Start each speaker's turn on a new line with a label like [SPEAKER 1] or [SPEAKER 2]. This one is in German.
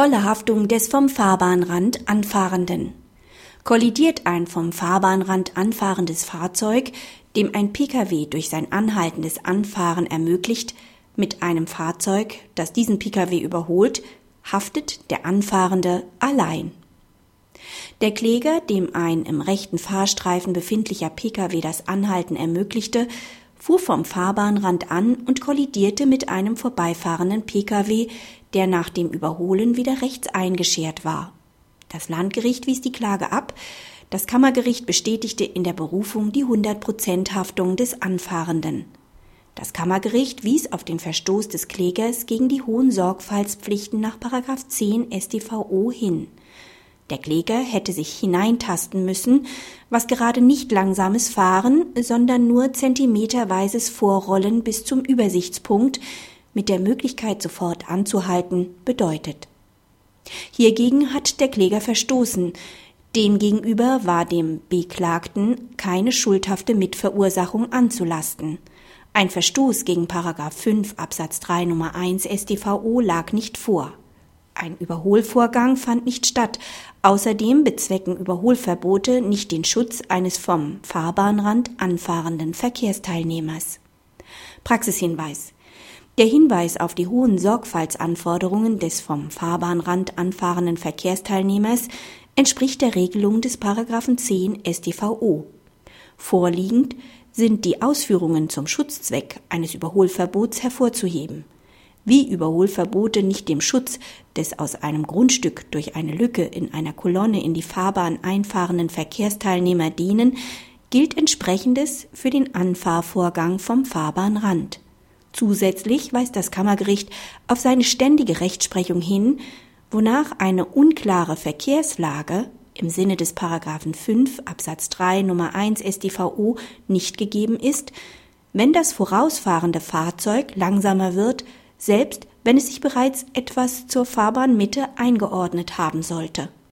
[SPEAKER 1] Volle Haftung des vom Fahrbahnrand Anfahrenden. Kollidiert ein vom Fahrbahnrand anfahrendes Fahrzeug, dem ein Pkw durch sein anhaltendes Anfahren ermöglicht, mit einem Fahrzeug, das diesen Pkw überholt, haftet der Anfahrende allein. Der Kläger, dem ein im rechten Fahrstreifen befindlicher Pkw das Anhalten ermöglichte, fuhr vom Fahrbahnrand an und kollidierte mit einem vorbeifahrenden Pkw, der nach dem Überholen wieder rechts eingeschert war. Das Landgericht wies die Klage ab, das Kammergericht bestätigte in der Berufung die 100% Haftung des Anfahrenden. Das Kammergericht wies auf den Verstoß des Klägers gegen die hohen Sorgfaltspflichten nach 10 StVO hin. Der Kläger hätte sich hineintasten müssen, was gerade nicht langsames Fahren, sondern nur zentimeterweises Vorrollen bis zum Übersichtspunkt mit der Möglichkeit sofort anzuhalten bedeutet. Hiergegen hat der Kläger verstoßen. Demgegenüber war dem Beklagten keine schuldhafte Mitverursachung anzulasten. Ein Verstoß gegen Paragraph 5 Absatz 3 Nummer 1 StVO lag nicht vor. Ein Überholvorgang fand nicht statt. Außerdem bezwecken Überholverbote nicht den Schutz eines vom Fahrbahnrand anfahrenden Verkehrsteilnehmers. Praxishinweis. Der Hinweis auf die hohen Sorgfaltsanforderungen des vom Fahrbahnrand anfahrenden Verkehrsteilnehmers entspricht der Regelung des Paragraphen 10 StVO. Vorliegend sind die Ausführungen zum Schutzzweck eines Überholverbots hervorzuheben wie Überholverbote nicht dem Schutz des aus einem Grundstück durch eine Lücke in einer Kolonne in die Fahrbahn einfahrenden Verkehrsteilnehmer dienen, gilt entsprechendes für den Anfahrvorgang vom Fahrbahnrand. Zusätzlich weist das Kammergericht auf seine ständige Rechtsprechung hin, wonach eine unklare Verkehrslage im Sinne des Paragraphen 5 Absatz 3 Nummer 1 StVO nicht gegeben ist, wenn das vorausfahrende Fahrzeug langsamer wird selbst wenn es sich bereits etwas zur Fahrbahnmitte eingeordnet haben sollte